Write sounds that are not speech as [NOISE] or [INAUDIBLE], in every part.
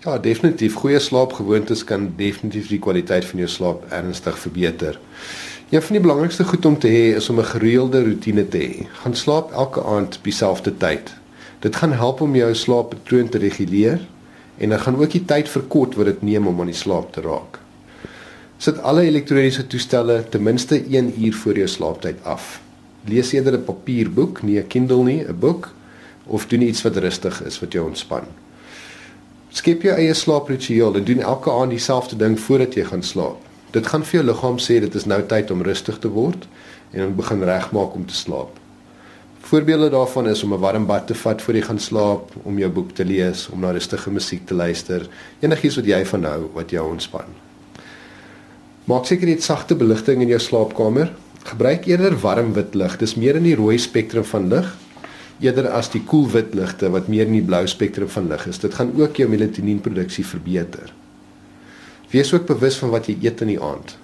Ja, definitief. Goeie slaapgewoontes kan definitief die kwaliteit van jou slaap ernstig verbeter. Een van die belangrikste goed om te hê is om 'n gereelde rotine te hê. Gaan slaap elke aand op dieselfde tyd. Dit gaan help om jou slaappatroon te reguleer en dan gaan ook die tyd verkort wat dit neem om aan die slaap te raak. Sit alle elektroniese toestelle ten minste 1 uur voor jou slaaptyd af. Lees eerder 'n papierboek, nie 'n Kindle nie, 'n boek of doen iets wat rustig is wat jou ontspan. Skep jou eie slaapritueel en doen elke aand dieselfde ding voordat jy gaan slaap. Dit gaan vir jou liggaam sê dit is nou tyd om rustig te word en om begin regmaak om te slaap. Voorbeelde daarvan is om 'n warm bad te vat voor jy gaan slaap, om jou boek te lees, om na rustige musiek te luister, enigiets wat jy van hou wat jou ontspan. Maak seker jy het sagte beligting in jou slaapkamer. Gebruik eerder warm wit lig. Dis meer in die rooi spektrum van lig eerder as die koel wit ligte wat meer in die blou spektrum van lig is. Dit gaan ook jou melatonienproduksie verbeter. Wees ook bewus van wat jy eet in die aand.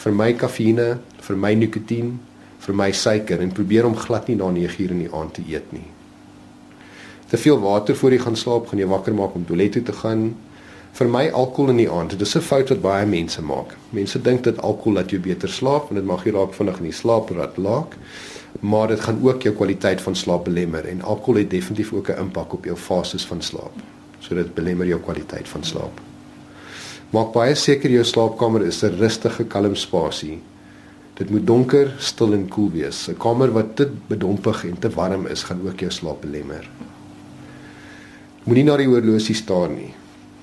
Vir my kafeïne, vir my nikotien, vir my suiker en probeer om glad nie na 9uur in die aand te eet nie. Te veel water voor jy gaan slaap gaan jou wakker maak om toilet toe te gaan. Vir my alkohol in die aand, dit is 'n fout wat baie mense maak. Mense dink dat alkohol laat jou beter slaap en dit mag jy raak vinnig in die slaap laat laak maar dit gaan ook jou kwaliteit van slaap belemmer en alkohol het definitief ook 'n impak op jou fases van slaap. So dit belemmer jou kwaliteit van slaap. Maak baie seker jou slaapkamer is 'n rustige, kalm spasie. Dit moet donker, stil en koel wees. 'n Kamer wat te bedompig en te warm is, gaan ook jou slaap belemmer. Moenie na die horlosie staar nie.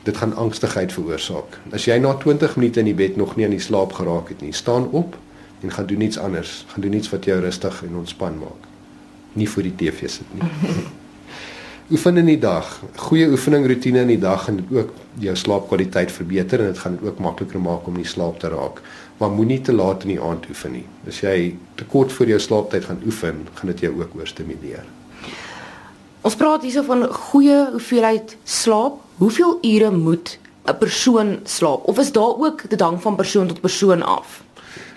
Dit gaan angstigheid veroorsaak. As jy na 20 minute in die bed nog nie aan die slaap geraak het nie, staan op en gaan doen iets anders, gaan doen iets wat jou rustig en ontspan maak. Nie voor die TV sit nie. [LAUGHS] Oefen in die dag. Goeie oefening rotine in die dag en dit ook jou slaapkwaliteit verbeter en dit gaan dit ook makliker maak om nie slaap te raak. Maar moenie te laat in die aand oefen nie. As jy te kort voor jou slaaptyd gaan oefen, gaan dit jou ook oorstimuleer. Ons praat hierso van goeie hoeveelheid slaap. Hoeveel ure moet 'n persoon slaap of is daar ook dit hang van persoon tot persoon af?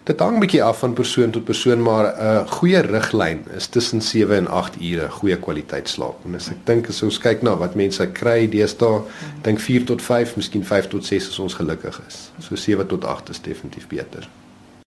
Dit hang 'n bietjie af van persoon tot persoon, maar 'n uh, goeie riglyn is tussen 7 en 8 ure goeie kwaliteit slaap. En as ek dink as ons kyk na wat mense kry deesdae, dink 4 tot 5, miskien 5 tot 6 as ons gelukkig is. So 7 tot 8 is definitief beter.